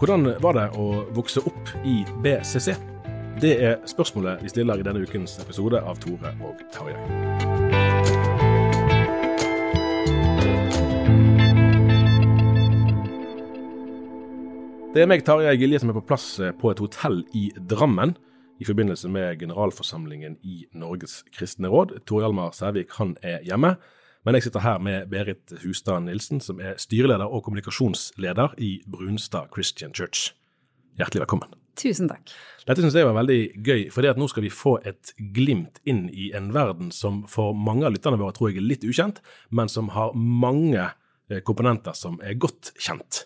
Hvordan var det å vokse opp i BCC? Det er spørsmålet vi stiller i denne ukens episode av Tore og Tarjei. Det er meg, Tarjei Gilje, som er på plass eh, på et hotell i Drammen i forbindelse med generalforsamlingen i Norges kristne råd. Tor Hjalmar Sævik han er hjemme, men jeg sitter her med Berit Hustad Nilsen, som er styreleder og kommunikasjonsleder i Brunstad Christian Church. Hjertelig velkommen. Tusen takk. Dette syns jeg var veldig gøy, for nå skal vi få et glimt inn i en verden som for mange av lytterne våre tror jeg er litt ukjent, men som har mange eh, komponenter som er godt kjent.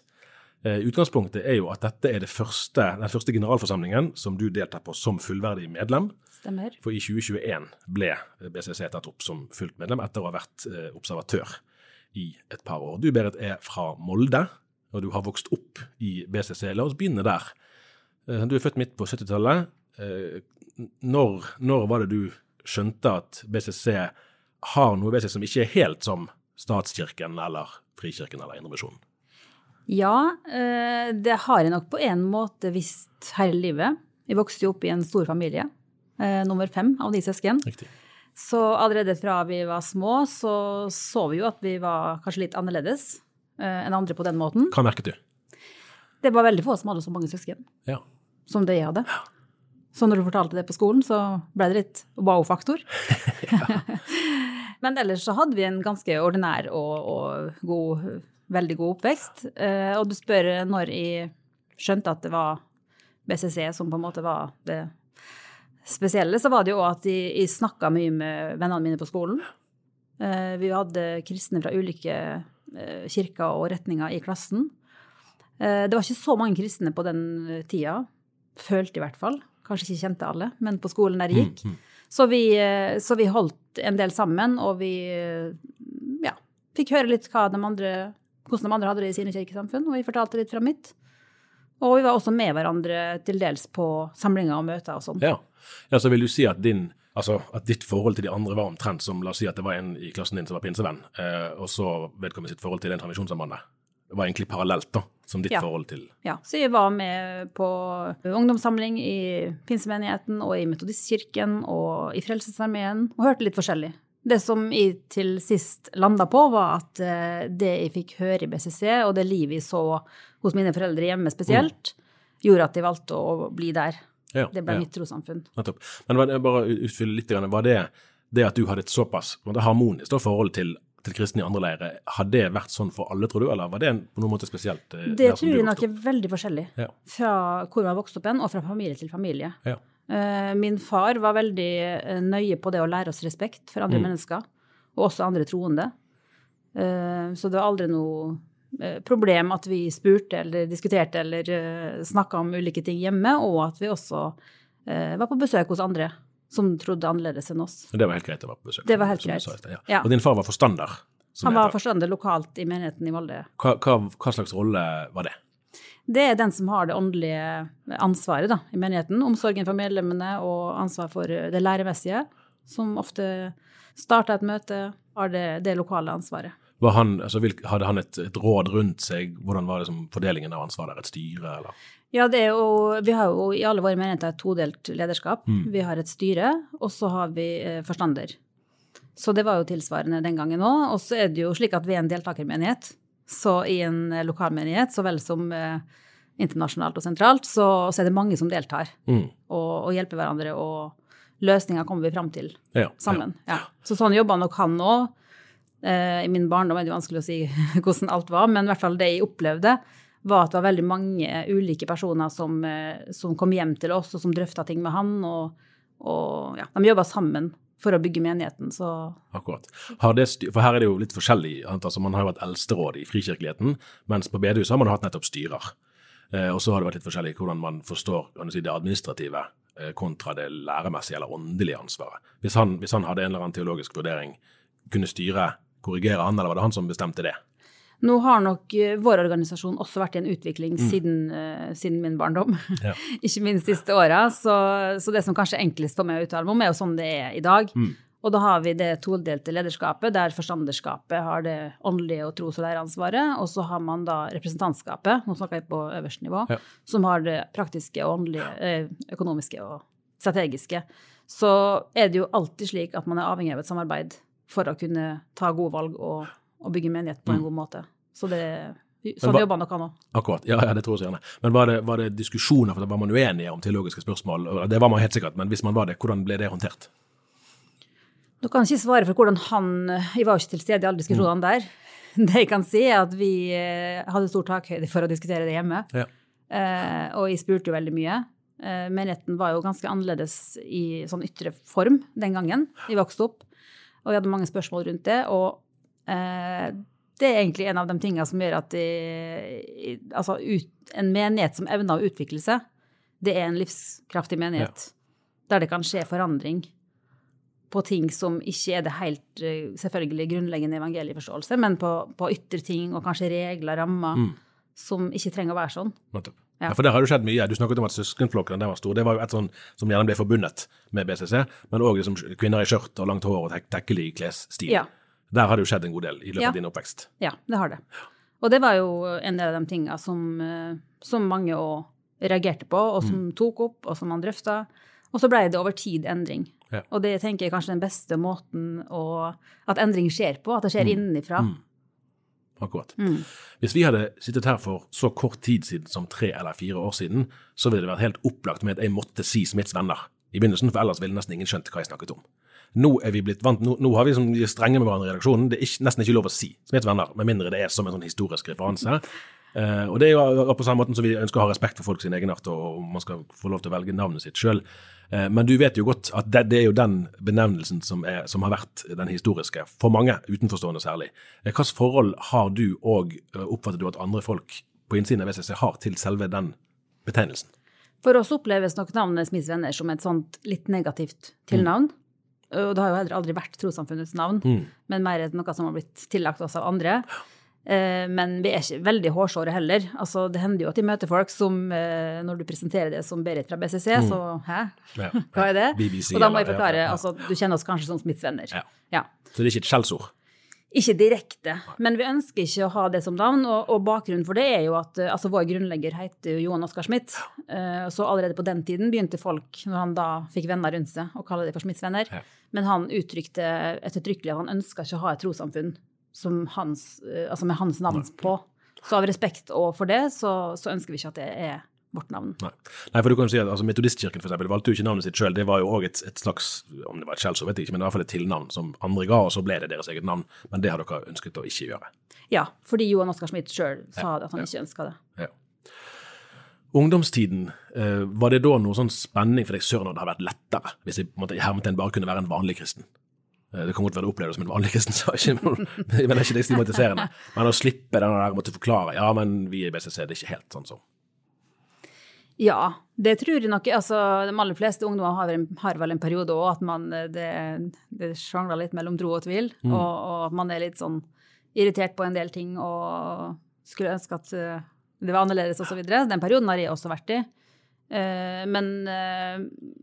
Eh, Utgangspunktet er jo at dette er det første, den første generalforsamlingen som du deltar på som fullverdig medlem. Stemmer. For i 2021 ble BCC tatt opp som fullt medlem etter å ha vært eh, observatør i et par år. Du Berit er fra Molde, og du har vokst opp i BCC. La oss begynne der. Eh, Du er født midt på 70-tallet. Eh, Når, når var det du skjønte at BCC har noe ved seg som ikke er helt som statskirken eller Frikirken eller Indremisjonen? Ja, det har jeg nok på en måte visst hele livet. Jeg vokste jo opp i en stor familie. Eh, Nummer fem av de søsken. Riktig. Så allerede fra vi var små, så så vi jo at vi var kanskje litt annerledes eh, enn andre på den måten. Hva merket du? Det var veldig få som hadde så mange søsken Ja. som det jeg hadde. Så når du fortalte det på skolen, så ble det litt wow-faktor. Men ellers så hadde vi en ganske ordinær og, og god, veldig god oppvekst. Eh, og du spør når jeg skjønte at det var BCC som på en måte var det spesielle, så var det jo at jeg, jeg snakka mye med vennene mine på skolen. Eh, vi hadde kristne fra ulike eh, kirker og retninger i klassen. Eh, det var ikke så mange kristne på den tida, følte i hvert fall. Kanskje ikke kjente alle, men på skolen der jeg gikk. Så vi, så vi holdt en del sammen, og vi ja, fikk høre litt de andre, hvordan de andre hadde det i sine kirkesamfunn, og vi fortalte litt fra mitt. Og vi var også med hverandre til dels på samlinger og møter og sånn. Ja. Ja, så vil du si at din Altså at ditt forhold til de andre var omtrent som la oss si at det var en i klassen din som var pinsevenn, eh, og så vedkommende sitt forhold til en tradisjonssambandet. Det var egentlig parallelt, da, som ditt Ja. forhold til Ja, så jeg var med på ungdomssamling i pinsemenigheten og i metodistkirken og i Frelsesarmeen og hørte litt forskjellig. Det som jeg til sist landa på, var at eh, det jeg fikk høre i BCC, og det livet jeg så hos mine foreldre hjemme spesielt, gjorde at jeg valgte å bli der. Ja, Det ble ja. mitt trossamfunn. Nettopp. Men var det, bare utfylle litt, var det det at du hadde et såpass harmonisk forhold til, til kristne i andre leirer, har det vært sånn for alle, tror du, eller var det på noen måte spesielt? eh, Det tror jeg nok er veldig forskjellig Ja. fra hvor man vokste opp hen, og fra familie til familie. Ja. Eh, Min far var veldig eh, nøye på det å lære oss respekt for andre Mm. mennesker, og også andre troende. Så det var aldri noe problem at vi spurte eller diskuterte eller uh, snakka om ulike ting hjemme, og at vi også uh, var på besøk hos andre som trodde annerledes enn oss. Det var helt greit å være på besøk? Det var helt greit. sted, Ja. Ja. Og din far var forstander? Han var forstander lokalt i menigheten i Molde. hva, hva, hva slags rolle var det? Det er den som har det åndelige ansvaret da, i menigheten. Omsorgen for medlemmene og ansvar for det læremessige, som ofte starter et møte, har det, det lokale ansvaret. Var han, altså, hadde han et, et råd rundt seg? Hvordan var liksom, fordelingen av ansvar der? Et styre, eller? Ja, det jo, vi har jo i alle våre menigheter et todelt lederskap. Vi har et styre, og så har vi eh, forstander. Så det var jo tilsvarende den gangen òg. Og så er det jo slik at vi er en deltakermenighet. Så i en eh, lokalmenighet, så vel som eh, internasjonalt og sentralt, så, så er det mange som deltar Mm. og, og hjelper hverandre. Og løsninger kommer vi fram til Ja, sammen. Ja. Så sånn jobber nok han òg. I min barndom er det vanskelig å si hvordan alt var, men i hvert fall det jeg opplevde, var at det var veldig mange ulike personer som, eh, som kom hjem til oss, og som drøfta ting med han. Og, og ja, de jobba sammen for å bygge menigheten, så Akkurat. For her er det jo litt forskjellig. Altså, man har jo hatt eldsteråd i frikirkeligheten, mens på bedehuset har man hatt nettopp styrer. Eh, og så har det vært litt forskjellig hvordan man forstår det administrative eh, kontra det læremessige eller åndelige ansvaret. Hvis han, hvis han hadde en eller annen teologisk vurdering, kunne styret korrigere han, eller var det han som bestemte det? Nå har nok eh, vår organisasjon også vært i en utvikling siden, uh, siden min barndom. Ja. Ikke minst siste åra. Så, så det som kanskje er enklest for meg å uttale meg om, er jo sånn det er i dag. Og da har vi det todelte lederskapet, der forstanderskapet har det åndelige og tros- og læreansvaret. Og så har man da representantskapet, nå snakker jeg på øverste nivå, Ja. som har det praktiske og åndelige, eh, økonomiske og strategiske. Så er det jo alltid slik at man er avhengig av et samarbeid for å kunne ta gode valg og, og bygge menighet på en god måte. Så det, sånn jobber nok han òg. Akkurat, ja, ja det tror jeg så gjerne. Men var det, var det diskusjoner, for da var man uenige om teologiske spørsmål? Det var man helt sikkert, men hvis man var det, hvordan ble det håndtert? Nå kan jeg ikke svare for hvordan han Jeg var jo ikke til stede i alle diskusjonene der. Det jeg kan si, er at vi eh, hadde stor takhøyde for å diskutere det hjemme. Ja. Eh, og jeg spurte jo veldig mye. Eh, menigheten var jo ganske annerledes i sånn ytre form den gangen jeg vokste opp. Og vi hadde mange spørsmål rundt det. Og eh, det er egentlig en av de tingene som gjør at de, altså ut, en menighet som evner å utvikle seg, det er en livskraftig menighet. Der det kan skje forandring på ting som ikke er det helt eh, selvfølgelig grunnleggende evangelieforståelse, men på, på ytre ting og kanskje regler, rammer, som ikke trenger å være sånn. Nettopp. Ja. Ja. For der har det skjedd mye. Du snakket om at søskenflokken den var stor. Det var jo et sånn som gjerne ble forbundet med BCC, men òg liksom kvinner i skjørt og langt hår og tek tekkelig klesstil. Ja. Der har det jo skjedd en god del i løpet Ja. av din oppvekst. Ja, det har det. Og det var jo en del av de tinga som, eh, som mange òg reagerte på, og som tok opp, og som man drøfta. Og så blei det over tid endring. Ja. Og det tenker jeg kanskje den beste måten å, at endring skjer på, at det skjer innenfra. Akkurat. Mm. Hvis vi hadde sittet her for så kort tid siden som tre eller fire år siden, så ville det vært helt opplagt med at jeg måtte si Smiths venner i begynnelsen, for ellers ville nesten ingen skjønt hva jeg snakket om. Nå er vi blitt vant, nå, nå har vi som, vi er strenge med hverandre i redaksjonen. Det er ikke, nesten ikke lov å si Smiths venner, med mindre det er som en sånn historisk referanse. Uh, og det er jo på samme måten som vi ønsker å ha respekt for folk sin egenart, og man skal få lov til å velge navnet sitt sjøl. Eh, men du vet jo godt at det, det er jo den benevnelsen som, er, som har vært den historiske, for mange, utenforstående særlig. Eh, Hvilket forhold har du og eh, oppfatter du at andre folk på innsiden av VCC har til selve den betegnelsen? For oss oppleves nok navnet Smiths venner som et sånt litt negativt tilnavn. Og det har jo heller aldri vært trossamfunnets navn, men mer noe som har blitt tillagt oss av andre. Eh, Men vi er ikke veldig hårsåre heller. Altså, det hender jo at de møter folk som, eh, når du presenterer det som Berit fra BCC, så hæ, Ja. hva er det? BBC, og da må jeg forklare, ja, altså, du kjenner oss kanskje som smittsvenner. Ja. Ja. Så det er ikke et skjellsord? Ikke direkte, men vi ønsker ikke å ha det som navn. Og, og bakgrunnen for det er jo at eh, altså, vår grunnlegger heter jo Johan Oskar Smith. Eh, Så allerede på den tiden begynte folk, når han da fikk venner rundt seg, å kalle det for Smiths venner. Ja. Men han uttrykte ettertrykkelig at han ønska ikke å ha et trossamfunn hans, eh, altså med hans navn på. Så av respekt og for det, så, så ønsker vi ikke at det er vårt navn. Nei. Nei, for du kan jo si at altså, Metodistkirken for eksempel, valgte jo ikke navnet sitt sjøl. Det var jo òg et, et slags om det var et skjellsord, vet jeg ikke, men i hvert fall et tilnavn som andre ga, og så ble det deres eget navn. Men det har dere ønsket å ikke gjøre. Ja, fordi Johan Oskar Smith sjøl sa at han ja. ikke ønska det. Ja. Ungdomstiden, eh, var det da noe sånn spenning for deg søren når det har vært lettere hvis jeg på en måte, hermetegn bare kunne være en vanlig kristen? Eh, Det kan godt være det oppleves som en vanlig kristen sak, men men det er ikke det stigmatiserende. Men å slippe den der måtte forklare ja, men vi i BCC, det er ikke helt sånn som Ja, det tror jeg nok. Altså, de aller fleste ungdommer har, har vel en periode òg at man eh, det, det sjangler litt mellom tro og tvil, og, og at man er litt sånn irritert på en del ting og skulle ønske at eh, det var annerledes osv. Den perioden har jeg også vært i. Men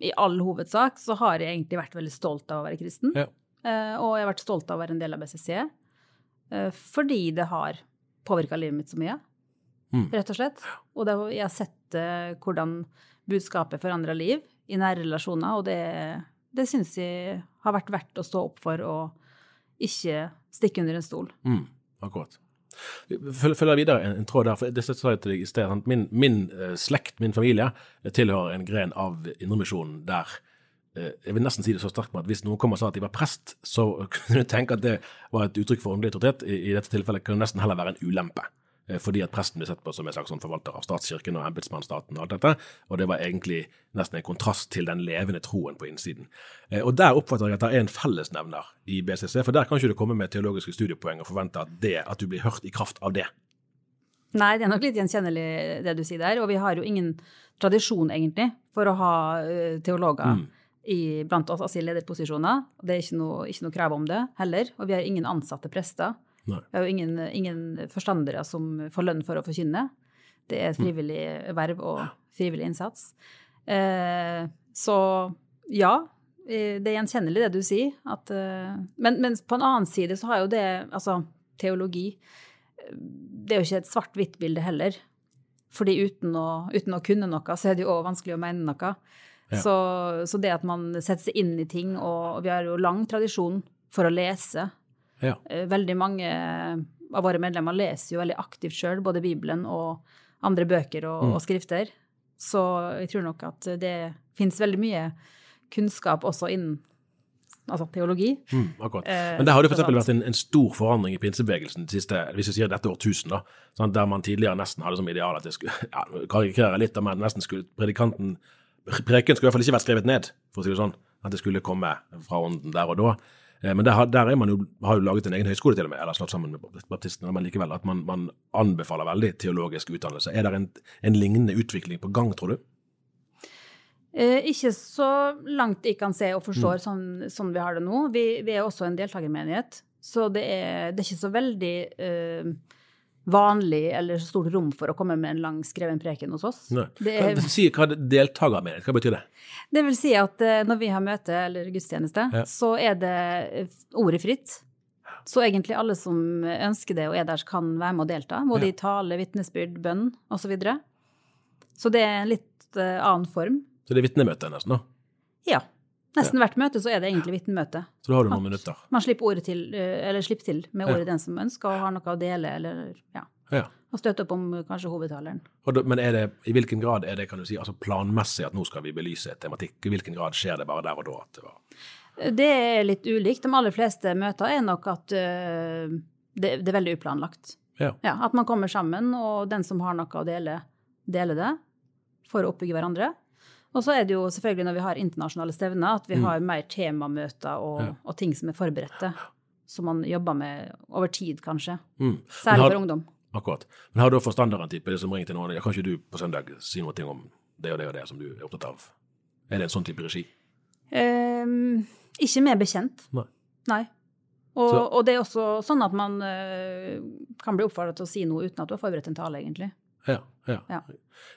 i all hovedsak så har jeg egentlig vært veldig stolt av å være kristen. Ja. Eh, Og jeg har vært stolt av å være en del av BCC, eh, fordi det har påvirka livet mitt så mye Mm. rett og slett. Og det, jeg har sett eh, hvordan budskapet forandrer liv i nære relasjoner, og det, det syns jeg har vært verdt å stå opp for og ikke stikke under en stol. Mm, akkurat. Følg- Følger videre en, en tråd der, for det sa jeg til deg i sted. Min, min uh, slekt, min familie, tilhører en gren av Indremisjonen der jeg vil nesten si det så sterkt med at hvis noen kom og sa at de var prest, så kunne du tenke at det var et uttrykk for åndelig autoritet. I, dette tilfellet kunne det nesten heller være en ulempe. eh, Fordi at presten ble sett på som en slags sånn forvalter av statskirken og embetsmannsstaten og alt dette. Og det var egentlig nesten en kontrast til den levende troen på innsiden. Eh, Og der oppfatter jeg at det er en fellesnevner i BCC, for der kan ikke du komme med teologiske studiepoeng og forvente at, det, at du blir hørt i kraft av det. Nei, det er nok litt gjenkjennelig det du sier der. Og vi har jo ingen tradisjon, egentlig, for å ha eh, teologer Mm. I, blant oss, altså i lederposisjoner. Det er ikke noe, ikke noe krav om det heller. Og vi har ingen ansatte prester. Nei. Vi har jo ingen, ingen forstandere som får lønn for å forkynne. Det er et Mm. frivillig verv og frivillig innsats. Eh, så ja, eh, det er gjenkjennelig det du sier. At, eh, men, men på en annen side så har jo det, altså teologi eh, Det er jo ikke et svart-hvitt-bilde heller. Fordi uten å, uten å kunne noe, så er det jo òg vanskelig å mene noe. Ja. Så, så det at man setter seg inn i ting, og vi har jo lang tradisjon for å lese. Ja. Eh, Veldig mange av våre medlemmer leser jo veldig aktivt sjøl, både Bibelen og andre bøker og, Mm. og skrifter. Så jeg tror nok at det fins veldig mye kunnskap også innen altså teologi. Mm, akkurat. Eh, Men det har for eksempel vært en, en stor forandring i pinsebevegelsen de siste, hvis vi sier dette årtusen, da, sånn, der man tidligere nesten hadde som ideal at det skulle, ja, karikere litt, men nesten skulle predikanten, preken skulle i hvert fall ikke vært skrevet ned, for å si det sånn, at det skulle komme fra ånden der og da. Eh, Men der, der er man jo, har jo laget en egen høyskole til og med, eller slått sammen med baptistene, men likevel at man, man anbefaler veldig teologisk utdannelse. Er det en, en lignende utvikling på gang, tror du? Eh, ikke så langt jeg kan se og forstår Mm. sånn, sånn vi har det nå. Vi, vi er også en deltakermenighet, så det er, det er ikke så veldig eh, vanlig eller så stort rom for å komme med en lang skreven preken hos oss. Nei. Det, er, Si hva deltakermenighet, hva betyr det? det vil si at eh, når vi har møte eller gudstjeneste, Ja. så er det eh, ordet fritt. Så egentlig alle som ønsker det og er der, kan være med og delta. Både Ja. i tale, vitnesbyrd, bønn osv. Så, videre. så det er en litt eh, annen form. Så det er vitnemøte nesten, da? Ja. Nesten hvert møte så er det egentlig vitnemøte. Så da har du noen minutter. Man slipper, ordet til, eh, eller slipper til med ordet den som ønsker og har noe å dele, eller ja, Ja. og støtte opp om kanskje hovedtaleren. Men er det, i hvilken grad er det kan du si, altså planmessig at nå skal vi belyse et tematikk? I hvilken grad skjer det bare der og da? At det var, Det er litt ulikt. De aller fleste møter er nok at uh, det, det er veldig uplanlagt. ja. Ja, at man kommer sammen, og den som har noe å dele, deler det for å oppbygge hverandre. Og så er det jo selvfølgelig når vi har internasjonale stevner, at vi Mm. har mer temamøter og, Ja. og ting som er forberedte. Som man jobber med over tid, kanskje. Mm. Særlig har- for ungdom. Akkurat. Men har du forstanderen type, det som ringer til noen, kan ikke du på søndag si noe om det og det og det som du er opptatt av? Er det en sånn type regi? Um, ikke mer bekjent. Nei. Nei. Og, og det er også sånn at man uh, kan bli oppfordret til å si noe uten at du har forberedt en tale, egentlig. Ja. ja. Ja.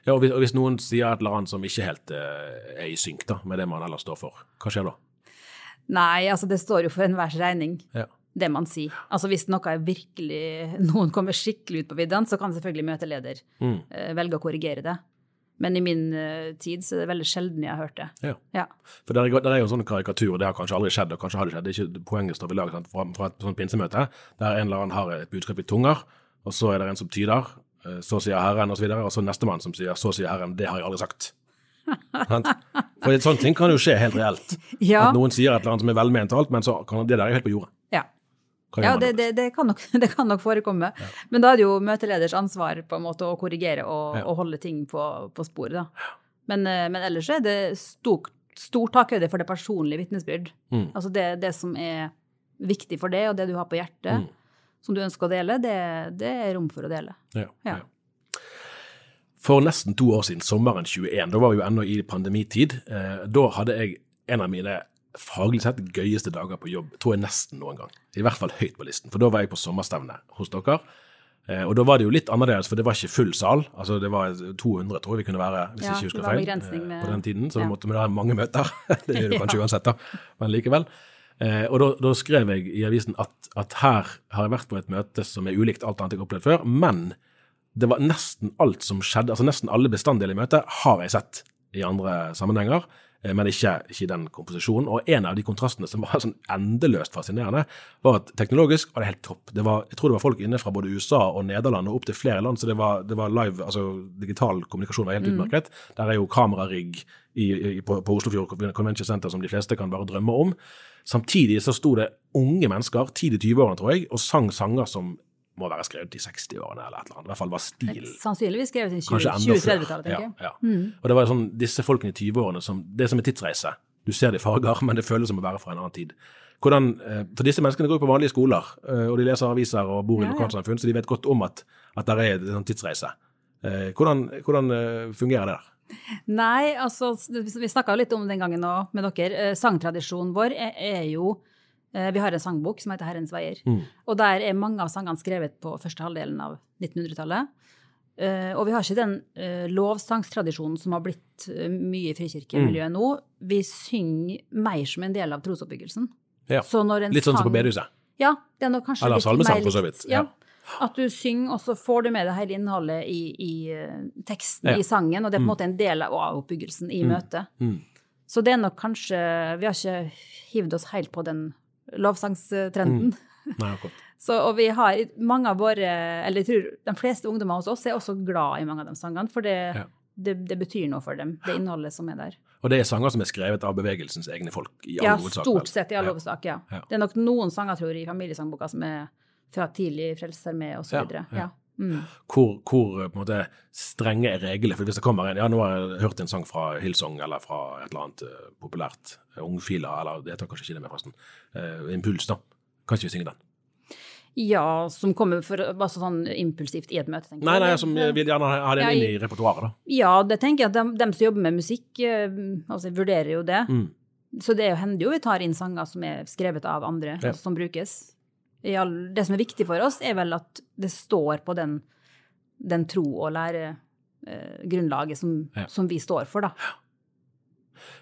ja og, hvis, og hvis noen sier et eller annet som ikke helt eh, er i synk da, med det man ellers står for, hva skjer da? Nei, altså det står jo for enhvers regning, Ja. det man sier. Altså hvis noe er virkelig Noen kommer skikkelig ut på viddene, så kan selvfølgelig møteleder Mm. eh, velge å korrigere det. Men i min eh, tid så er det veldig sjelden jeg har hørt det. Ja. Ja. For det er, er jo en sånn karikatur, det har kanskje aldri skjedd, og kanskje har det skjedd, det er ikke poenget står ved lag fra, fra et sånt pinsemøte, der en eller annen har et budskap i tunger, og så er det en som tyder, så sier Herren, og så videre, og så nestemann som sier, så sier Herren, det har jeg aldri sagt. For sånt ting kan jo skje helt reelt. Ja. At noen sier et eller annet som er velment og alt, men så kan det der er helt på jordet. ja. Ja, det, det, det, kan nok, det kan nok forekomme. Men da er det jo møteleders ansvar på en måte å korrigere og, Ja. og holde ting på, på sporet. Men, eh, men ellers er det stort, stor takhøyde for det personlige vitnesbyrd. Mm. Altså det, det som er viktig for deg, og det du har på hjertet, Mm. Som du ønsker å dele, det, det er rom for å dele. Ja, Ja. For nesten to år siden, sommeren 21, da var vi jo ennå i pandemitid, eh, da hadde jeg en av mine faglig sett gøyeste dager på jobb, tror jeg nesten noen gang. I hvert fall høyt på listen, for da var jeg på sommerstevne hos dere. Eh, og da var det jo litt annerledes, for det var ikke full sal. Altså det var 200, tror jeg vi kunne være, hvis Ja, jeg ikke husker feil, eh, med- på den tiden. Så ja. da måtte vi ha mange møter. det gjør du kanskje Ja. uansett, da, men likevel. Eh, og da, skrev jeg i avisen at, at her har jeg vært på et møte som er ulikt alt annet jeg har opplevd før, men det var nesten alt som skjedde, altså nesten alle bestanddeler i møtet har jeg sett i andre sammenhenger, eh, men ikke, i den komposisjonen. Og en av de kontrastene som var sånn endeløst fascinerende, var at teknologisk var det helt topp. Det var, jeg tror det var folk inne fra både USA og Nederland og opp til flere land, så det var, det var live, altså digital kommunikasjon var helt utmerket. Der er jo kamerarigg i, i, på, på Oslofjord Convention Center som de fleste kan bare drømme om. Samtidig så sto det unge mennesker, tidlig 20-årene tror jeg, og sang sanger som må være skrevet i 60-årene eller et eller annet. I hvert fall var stil Sannsynligvis skrevet i kanskje enda før. 2030-tallet, tenker jeg. Ja, ja. Og det var sånn, disse folkene i 20-årene som Det er som en tidsreise. Du ser det i farger, men det føles som å være fra en annen tid. Hvordan, eh, for disse menneskene går jo på vanlige skoler, eh, og de leser aviser og bor i Ja, lokalsamfunn, så de vet godt om at, at det er en sånn tidsreise. Eh, Hvordan, hvordan fungerer det der? Nei, altså, vi snakka litt om den gangen nå med dere. Eh, Sangtradisjonen vår er, er jo eh, Vi har en sangbok som heter Herrens veier. Mm. Og der er mange av sangene skrevet på første halvdelen av 1900-tallet. Eh, og vi har ikke den lovsangstradisjonen som har blitt mye i frikirkemiljøet nå. Vi synger mer som en del av trosoppbyggelsen. Ja. Så når en Litt sånn som på bedehuset. Ja, det er nok kanskje Eller litt salmesang, for så vidt. Ja. Ja. At du synger, og så får du med deg hele innholdet i, i eh, teksten Ja. i sangen, og det er på en Mm. måte en del av oppbyggelsen i møtet. Mm. Så det er nok kanskje Vi har ikke hivd oss helt på den lovsangstrenden. Mm. Nei. Så, og vi har mange av våre Eller jeg tror de fleste ungdommer hos oss er også glad i mange av de sangene, for det, Ja. det, det betyr noe for dem, det innholdet som er der. Og det er sanger som er skrevet av bevegelsens egne folk, i all Ja, hovedsak. stort sett i all hovedsak, ja. Ja. Det er nok noen sanger, tror jeg, i familiesangboka som er fra tidlig Frelsesarmé osv. Ja, ja. Ja. Mm. hvor, hvor på en måte, strenge er reglene. For hvis det kommer en Ja, nå har jeg hørt en sang fra Hillsong eller fra et eller annet uh, populært, uh, Ungfila, eller det heter kanskje ikke det med, forresten. Uh, Impuls, da. Kan ikke vi synge den? Ja, som kommer for, bare sånn impulsivt i et møte, tenker Nei, jeg. nei, nei, som vil gjerne ha Ja, inn i- repertoaret, da. Ja, det tenker jeg at de, de som jobber med musikk, eh, altså vurderer jo det. Mm. Så det er hender jo vi tar inn sanger som er skrevet av andre, Ja. altså, som brukes. All, det som er viktig for oss, er vel at det står på den, den tro- og læregrunnlaget som, Ja. som vi står for, da.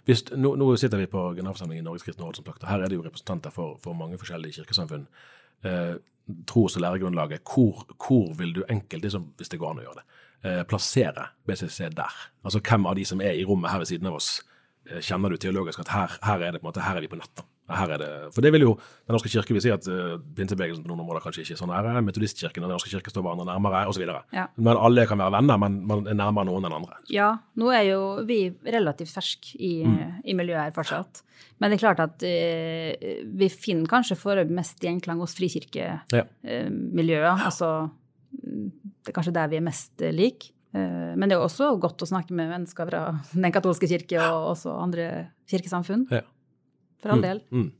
Hvis, nå, nå sitter vi på generalforsamlingen i Norges kristne råd, som sagt, og her er det jo representanter for, for mange forskjellige kirkesamfunn. Eh, tros- og læregrunnlaget, hvor, hvor vil du enkelt, liksom, hvis det går an å gjøre det, eh, plassere BCC der? Altså hvem av de som er i rommet her ved siden av oss, eh, kjenner du teologisk at her, her er det måte, her er vi på nett? Her er det, for det vil jo Den norske kirke vil si at uh, pinsebevegelsen på noen områder kanskje ikke er så nære, metodistkirken og Den norske kirke står hverandre nærmere, osv. Ja. Men alle kan være venner, men man er nærmere noen enn andre. Ja, nå er jo vi relativt ferske i, Mm. i miljøet her fortsatt. Men det er klart at uh, vi finner kanskje foreløpig mest gjenklang hos Ja. frikirkemiljøet. altså, det er kanskje der vi er mest eh, lik. Eh, men det er også godt å snakke med mennesker fra den katolske kirke og også andre kirkesamfunn. Ja. For all del. Mm.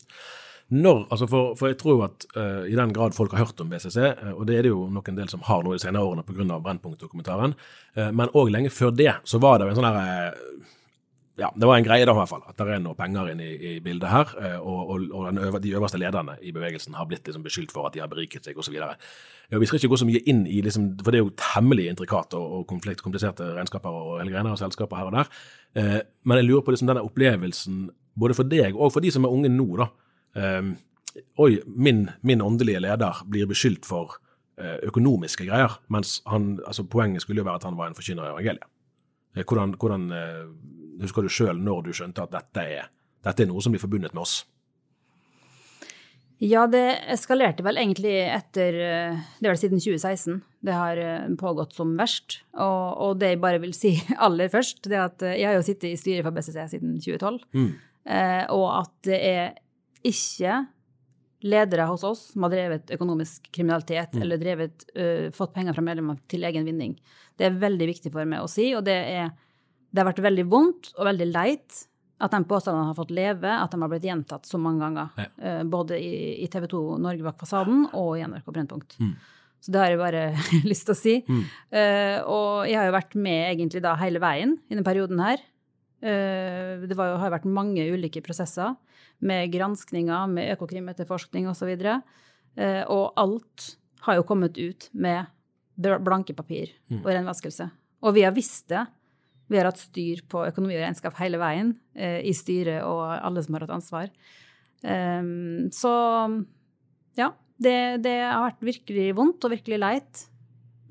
Når, altså for, for jeg tror jo at uh, i den grad folk har hørt om BCC, uh, og det er det jo nok en del som har nå de senere årene pga. Brennpunkt-dokumentaren, uh, men òg lenge før det så var det jo en sånn herre eh, ja, det var en greie da i hvert fall, at det er noe penger inne i, i bildet her, eh, og, og, og øver, de øverste lederne i bevegelsen har blitt liksom beskyldt for at de har beriket seg osv. Vi skal ikke gå så mye inn i, liksom, for det er jo temmelig intrikat og, og kompliserte regnskaper og hele greiene, og selskaper her og der. Eh, men jeg lurer på liksom denne opplevelsen, både for deg og for de som er unge nå, da. Eh, oi, min, min åndelige leder blir beskyldt for eh, økonomiske greier, mens han, altså poenget skulle jo være at han var en forkynner i evangeliet. Eh, Hvordan, hvordan eh, husker du sjøl når du skjønte at dette er, dette er noe som blir forbundet med oss? Ja, det eskalerte vel egentlig etter Det er vel siden 2016 det har pågått som verst. Og, og det jeg bare vil si aller først, det er at jeg har jo sittet i styret for BCC siden 2012, Mm. Eh, og at det er ikke ledere hos oss som har drevet økonomisk kriminalitet eller drevet, uh, fått penger fra medlemmer til egen vinning. Det er veldig viktig for meg å si, og det, er, det har vært veldig vondt og veldig leit At de påstandene har fått leve, at de har blitt gjentatt så mange ganger. Ja. Uh, Både i, i TV 2 Norge bak fasaden og i NRK Brennpunkt. Mm. Så det har jeg bare lyst til å si. Mm. Uh, og jeg har jo vært med egentlig da hele veien i denne perioden her. Eh, det var har vært mange ulike prosesser med granskninger, med økokrimetterforskning osv. Uh, og alt har jo kommet ut med blanke papir Mm. og renvaskelse. Og vi har visst det. Vi har hatt styr på økonomi og regnskap hele veien, eh, i styret og alle som har hatt ansvar. Ehm, så ja, det, det har vært virkelig vondt og virkelig leit.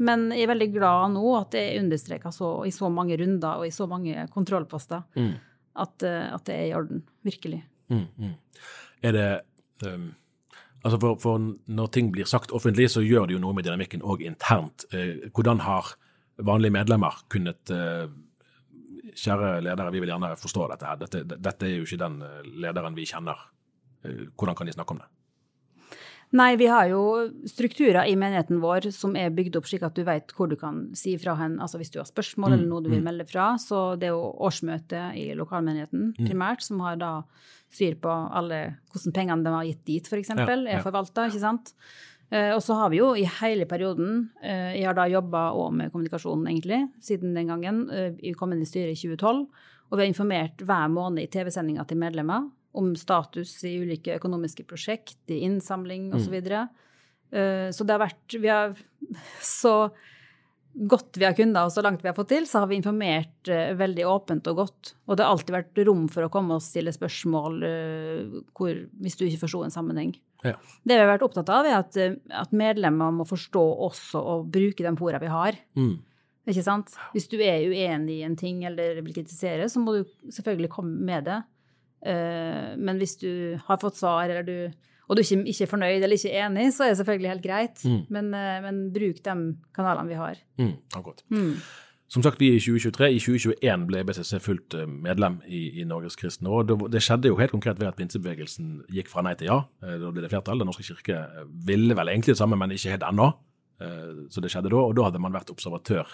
Men jeg er veldig glad nå at det er understreka i så mange runder og i så mange kontrollposter Mm. at, eh, at det er i orden. Virkelig. Mm, mm. Er det um, Altså for, for når ting blir sagt offentlig, så gjør det jo noe med dynamikken òg internt. Eh, hvordan har vanlige medlemmer kunnet eh, Kjære ledere, vi vil gjerne forstå dette her. Dette, dette er jo ikke den eh, lederen vi kjenner. Eh, hvordan kan de snakke om det? Nei, vi har jo strukturer i menigheten vår som er bygd opp slik at du vet hvor du kan si fra hen, altså hvis du har spørsmål eller noe du vil melde fra. Så det er jo årsmøte i lokalmenigheten primært som har da styr på alle hvordan pengene de har gitt dit, f.eks., Ja, ja. er forvalta, ikke sant. Eh, og så har vi jo i hele perioden eh, Jeg har da jobba òg med kommunikasjon, egentlig, siden den gangen. Eh, vi kom inn i styret i 2012. Og vi har informert hver måned i TV-sendinga til medlemmer om status i ulike økonomiske prosjekt, i innsamling osv. Så, videre. Eh, så det har vært Vi har så godt vi har kunnet, og så langt vi har fått til, så har vi informert eh, veldig åpent og godt. Og det har alltid vært rom for å komme og stille spørsmål eh, hvor, hvis du ikke forsto en sammenheng. Ja. Det vi har vært opptatt av, er at, at medlemmer må forstå også og bruke de fora vi har. Mm. Ikke sant? Hvis du er uenig i en ting eller vil kritisere, så må du selvfølgelig komme med det. Eh, Men hvis du har fått svar, eller du, og du ikke, ikke er fornøyd eller ikke er enig, så er det selvfølgelig helt greit. Mm. Men, eh, men bruk de kanalene vi har. Mm, akkurat. Mm. Som sagt, vi er i 2023. I 2021 ble BCC fullt eh, medlem i, i Norges kristne råd. Det skjedde jo helt konkret ved at pinsebevegelsen gikk fra nei til ja. Da ble det flertall. Den norske kirke ville vel egentlig det samme, men ikke helt ennå. Så det skjedde da, og da hadde man vært observatør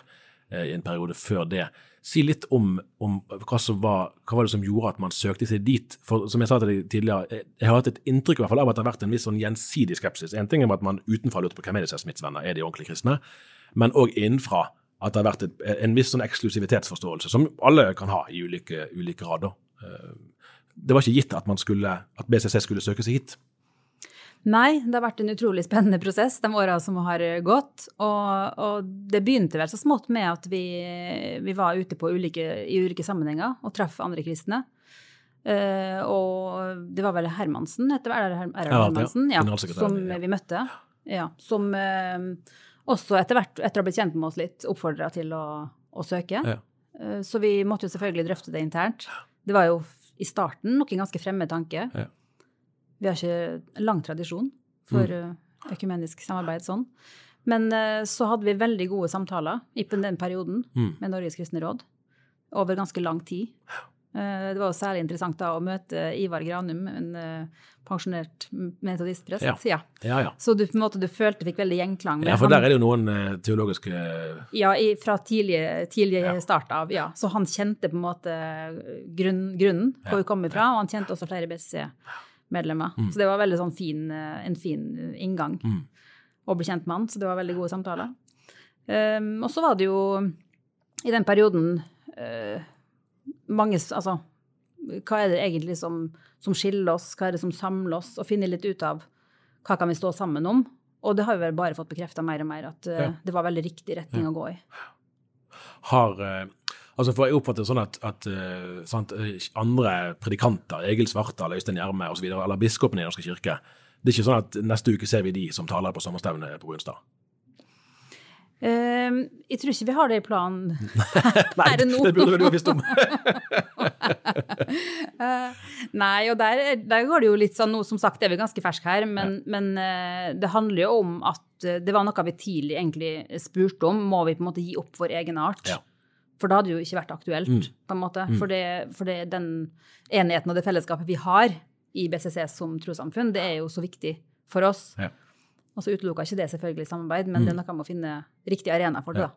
i en periode før det. Si litt om, om hva, var, hva var det som gjorde at man søkte seg dit. For som jeg sa til deg tidligere, jeg, har hatt et inntrykk i hvert fall av at det har vært en viss sånn gjensidig skepsis. En ting er at man utenfra lurte på hvem er disse smittsvenner, er de ordentlig kristne? Men òg innenfra at det har vært et, en viss sånn eksklusivitetsforståelse, som alle kan ha i ulike, ulike grad. Eh, Det var ikke gitt at, skulle, at BCC skulle søke seg hit. Nei, det har vært en utrolig spennende prosess de åra som har gått. Og, og det begynte vel så smått med at vi, vi var ute på ulike, i ulike sammenhenger og traff andre kristne. Uh, og det var vel Hermansen, heter det, er det Her- er det Ja, Hermansen, ja. som vi møtte. Ja, som uh, også etter hvert, etter å ha blitt kjent med oss litt, oppfordra til å, å søke. Ja. Eh, så vi måtte jo selvfølgelig drøfte det internt. Det var jo i starten nok en ganske fremmed tanke. Ja. Vi har ikke lang tradisjon for Mm. eh, økumenisk samarbeid sånn. Men eh, så hadde vi veldig gode samtaler i den perioden Mm. med Norges kristne råd over ganske lang tid. Eh, Det var jo særlig interessant da å møte Ivar Granum, en pensjonert metodistprest. Ja. Ja. Ja, ja. Så du på en måte du følte fikk veldig gjenklang. med ja, for der er det jo noen teologiske ja, i, fra tidlig, tidlig start av, ja. Så han kjente på en måte grunn, grunnen hvor vi kom ifra, og han kjente også flere BCC-medlemmer. Så det var veldig sånn fin, eh, en fin inngang Mm. å bli kjent med han, så det var veldig gode samtaler. Um, og så var det jo i den perioden uh, mange Altså, hva er det egentlig som, som skiller oss, hva er det som samler oss, og finne litt ut av hva kan vi stå sammen om. Og det har vi vel bare fått bekrefta mer og mer, at uh, Ja. det var veldig riktig retning å gå i. har eh, altså For jeg oppfatter det sånn at, at uh, sant, eh, andre predikanter, Egil Svartdal, Øystein Gjerme osv., eller biskopene i Den norske kirke Det er ikke sånn at neste uke ser vi de som taler på sommerstevnet på Brunstad. Eh, jeg tror ikke vi har det i planen Nei, det burde vel du ha visst om. uh, nei, og der, er- der går det jo litt sånn nå, som sagt, er vi ganske fersk her, men, men uh, det handler jo om at det var noe vi tidlig egentlig spurte om. Må vi på en måte gi opp vår egen art? Ja. For da hadde det jo ikke vært aktuelt, Mm. på en måte. For, det, for det, den enigheten og det fellesskapet vi har i BCC som trossamfunn, det er jo så viktig for oss. Ja. Og så utelukka ikke det selvfølgelig samarbeid, men det er noe med å finne riktig arena for det. Da.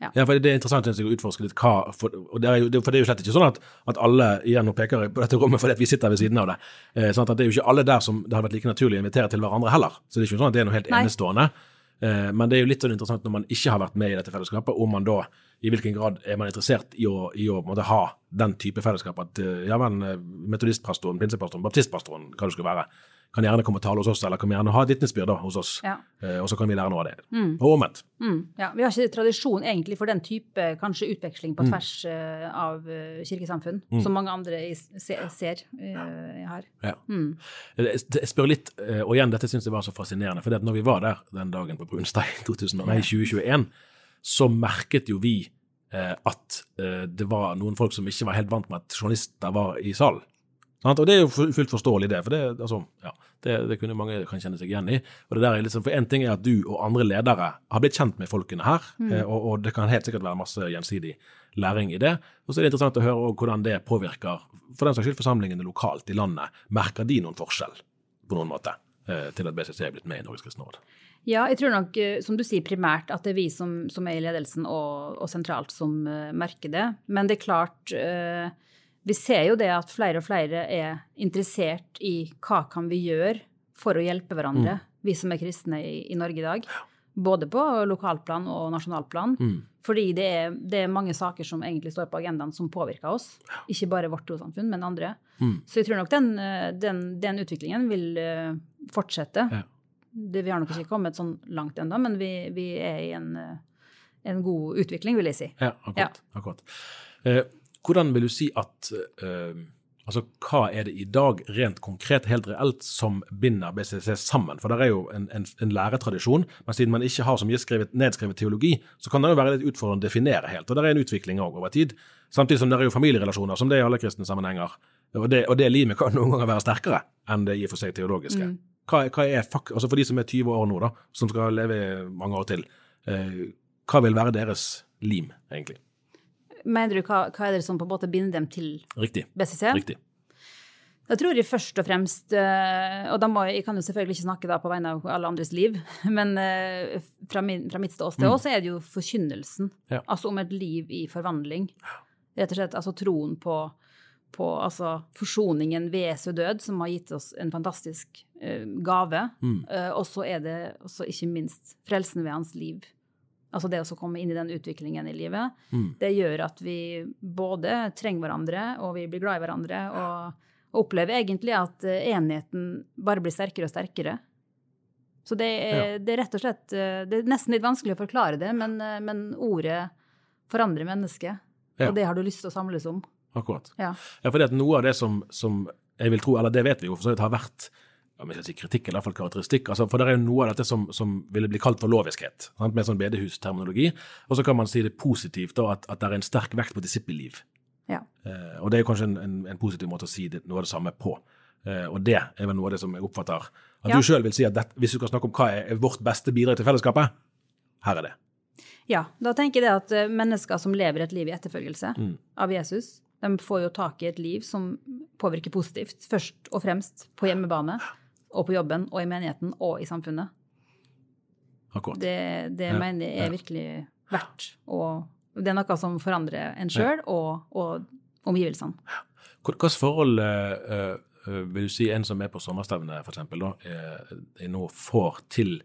Ja. Ja, for Det er interessant å utforske litt hva For, og det er jo, for det er jo slett ikke sånn at, at alle igjen nå peker på dette rommet fordi vi sitter ved siden av det. Eh, sånn at Det er jo ikke alle der som det hadde vært like naturlig å invitere til hverandre heller. Så det er ikke sånn at det er noe helt Nei. enestående. Eh, men det er jo litt sånn interessant når man ikke har vært med i dette fellesskapet, om man da i hvilken grad er man interessert i å, i å måtte, ha den type fellesskap at eh, ja, men eh, metodistpastoren, pinsepastoren, baptistpastoren, hva det skulle være, kan gjerne komme og tale hos oss, eller kan gjerne ha et vitnesbyrd hos oss. Ja. Eh, og så kan vi lære noe av det. Og omvendt. Mm, ja. Vi har ikke tradisjon egentlig for den type kanskje utveksling Mm. på tvers eh, av eh, kirkesamfunn, som mange andre ser eh, her. Ja. Jeg, jeg spør litt, og igjen, dette syns jeg var så fascinerende, for det at når vi var der den dagen på Brunstein 2000, nei, 2021, så merket jo vi at det var noen folk som ikke var helt vant med at journalister var i salen. Og det er jo fullt forståelig, det. For det, altså, ja, det, det kunne mange kan kjenne seg igjen i. Og det der er liksom, for En ting er at du og andre ledere har blitt kjent med folkene her, mm. og, og det kan helt sikkert være masse gjensidig læring i det. Og så er det interessant å høre hvordan det påvirker for den saks skyld forsamlingene lokalt i landet. Merker de noen forskjell på noen måte eh, til at BCC er blitt med i Norges kristne råd? Ja, jeg tror nok, eh, som du sier, primært at det er vi som, som er i ledelsen og, og sentralt som eh, merker det. Men det er klart eh, Vi ser jo det at flere og flere er interessert i hva kan vi gjøre for å hjelpe hverandre, vi som er kristne i, i Norge i dag. Både på lokalplan og nasjonalplan. Fordi det er, det er mange saker som egentlig står på agendaen som påvirker oss. Ikke bare vårt trossamfunn, men andre. Så jeg tror nok den, eh, den, den utviklingen vil eh, fortsette. Ja. Det, vi har nok ikke kommet sånn langt ennå, men vi, vi er i en, eh, en god utvikling, vil jeg si. Ja, akkurat. akkurat. Eh, hvordan vil du si at eh, Altså, hva er det i dag, rent konkret, helt reelt, som binder BCC sammen? For det er jo en, en, en læretradisjon, men siden man ikke har så mye skrevet, nedskrevet teologi, så kan det jo være litt utfordrende å definere helt. Og det er en utvikling òg over tid. Samtidig som det er jo familierelasjoner, som det er i alle kristne sammenhenger. Og det, og det limet kan noen ganger være sterkere enn det i og for seg teologiske. Hva, hva er altså For de som er 20 år nå, da, som skal leve mange år til, eh, hva vil være deres lim, egentlig? Mener du hva, hva er det som på en måte binder dem til Riktig. BCC? Riktig. Da tror jeg først og fremst eh, Og da må jeg, jeg kan jo selvfølgelig ikke snakke på vegne av alle andres liv, men eh, fra, min, fra mitt ståsted også er det jo forkynnelsen. Ja. Altså om et liv i forvandling. Rett og slett altså troen på, på altså forsoningen ved Jesu død, som har gitt oss en fantastisk eh, gave. Mm. og så er det også ikke minst frelsen ved hans liv. Altså det å komme inn i den utviklingen i livet. Det gjør at vi både trenger hverandre, og vi blir glad i hverandre. og og opplever egentlig at enigheten enheten bare blir sterkere og sterkere. Så det er, det er rett og slett eh, Det er nesten litt vanskelig å forklare det, men, eh, men ordet forandrer mennesket. Ja. Og det har du lyst til å samles om. Akkurat. Ja. Ja, for noe av det som, som jeg vil tro, eller det vet vi jo for så vidt har vært om jeg skal si kritikk, eller i hvert fall karakteristikk. Altså, for det er jo noe av dette som, som ville bli kalt for loviskhet, sant? med sånn bedehusterminologi. Og så kan man si det positivt, da, at, at det er en sterk vekt på disippelliv. Ja. Eh, og det er jo kanskje en, en, en positiv måte å si det, noe av det samme på. Eh, og det er vel noe av det som jeg oppfatter at Ja. du sjøl vil si at det, hvis du skal snakke om hva er vårt beste bidrag til fellesskapet, her er det. ja. Da tenker jeg det at eh, mennesker som lever et liv i etterfølgelse Mm. av Jesus, de får jo tak i et liv som påvirker positivt, først og fremst på hjemmebane, og på jobben, og i menigheten, og i samfunnet. Akkurat. Det, det Ja, mener jeg er virkelig verdt. Og det er noe som forandrer en sjøl og, og omgivelsene. Slags forhold eh, eh, vil du si en som er på sommerstevne, da, eh, nå får til,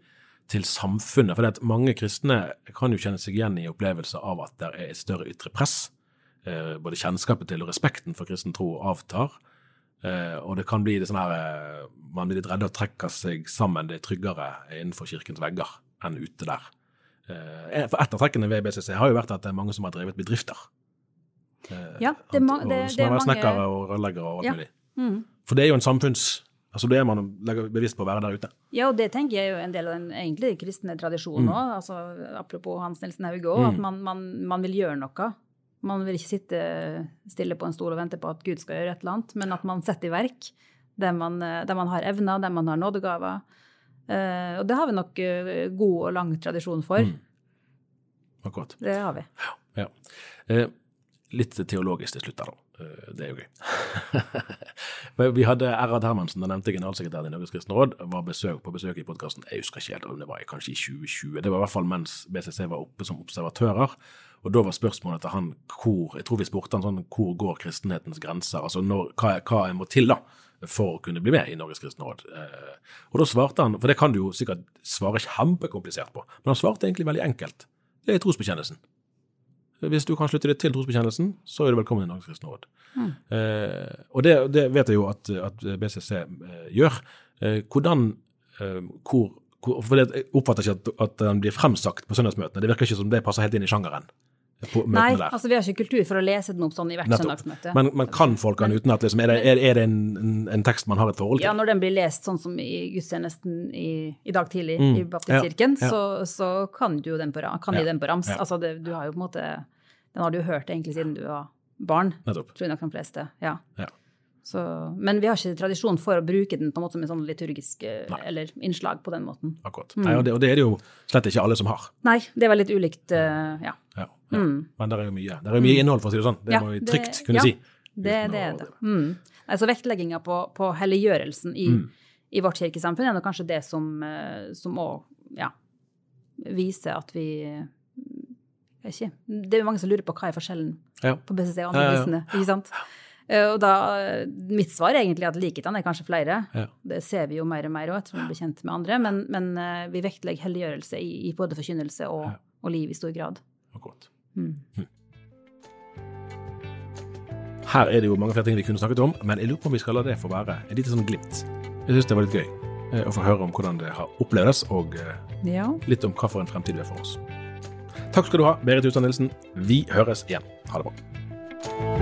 til samfunnet? For det at mange kristne kan jo kjenne seg igjen i opplevelser av at det er et større ytre press. Både kjennskapet til og respekten for kristen tro avtar. Eh, og det kan bli det sånn her eh, Man blir litt redd og trekker seg sammen. Det er tryggere innenfor kirkens vegger enn ute der. Eh, for et av trekkene ved BCC har jo vært at det er mange som har drevet bedrifter. Eh, Ja, det er og det- det er mange- snekkere og rørleggere og alt Ja. mulig. Mm. For det er jo en samfunns... Altså det er man legger bevisst på å være der ute. Ja, og det tenker jeg er jo en del av den egentlig kristne tradisjonen Mm. Altså, apropos Hans Nilsen Hauge òg, at man, man, man vil gjøre noe. Man vil ikke sitte stille på en stol og vente på at Gud skal gjøre et eller annet, men at man setter i verk der man, eh, der man har evner, der man har nådegaver. Eh, og det har vi nok eh, god og lang tradisjon for. Mm. Akkurat. Det har vi. Ja. Eh, litt teologisk til slutt der, da. Det er jo gøy. Vi hadde Erhard Hermansen, den nevnte generalsekretæren i Norges kristne råd, var besøk, på besøk i podkasten. Jeg husker ikke helt om det var kanskje i 2020. Det var i hvert fall mens BCC var oppe som observatører. Og da var spørsmålet til han hvor Jeg tror vi spurte han sånn hvor går kristenhetens grenser? Altså når, hva, hva må til da for å kunne bli med i Norges kristne råd? Eh, og da svarte han, for det kan du jo sikkert svare kjempekomplisert på, men han svarte egentlig veldig enkelt. Det er trosbekjennelsen. Hvis du kan slutte deg til trosbekjennelsen, så er du velkommen i Norges kristne råd. Eh, og det, det vet jeg jo at, at BCC eh, gjør. Eh, hvordan eh, hvor, hvor, For jeg oppfatter ikke at, at den blir fremsagt på søndagsmøtene. Det virker ikke som det passer helt inn i sjangeren. På Nei, altså vi har ikke kultur for å lese den opp sånn i hvert Nettopp. søndagsmøte. Men, men kan folk den uten at liksom, er, det, er, er det en, en, en tekst man har et forhold til? Ja, når den blir lest sånn som i gudstjenesten i, i dag tidlig Mm. i Baptistkirken, Ja, ja. Så, så kan du den på, kan de Ja, den på rams. Altså det, du har jo på en måte Den har du jo hørt egentlig siden du var barn, Nettopp. tror jeg nok de fleste. Ja. Ja. Så, men vi har ikke tradisjon for å bruke den på en måte som en sånn liturgisk eh, Nei. eller innslag på den måten. Akkurat. Nei, og, det, og det er det jo slett ikke alle som har. Nei, det var litt ulikt, uh, ja. Ja, ja. Men det er jo mye, det er jo mye innhold, for å si det sånn. Det Mm. Ja, må vi det- trygt kunne ja, si. Det, det er det. Mm. Altså vektlegginga på, på helliggjørelsen i, Mm. i vårt kirkesamfunn er kanskje det som eh, som òg ja, viser at vi ikke. Det er jo mange som lurer på hva er forskjellen Ja. på BCC og andre Ja, ja, ja. Ikke sant? Eh, Og da, mitt svar er egentlig at likhetene er kanskje flere. Ja. Det ser vi jo mer og mer òg etter å bli kjent med andre. Men, men eh, vi vektlegger helliggjørelse i, i både forkynnelse og, Ja. og liv i stor grad. Akkurat. Mm. Her er det jo mange flere ting vi kunne snakket om, men jeg lurer på om vi skal la det få være et lite sånn glimt. Jeg syns det var litt gøy eh, å få høre om hvordan det har opplevdes, og eh, Ja. litt om hva for en fremtid det er for oss. Takk skal du ha, Berit Hustad Nilsen. Vi høres igjen. Ha det bra.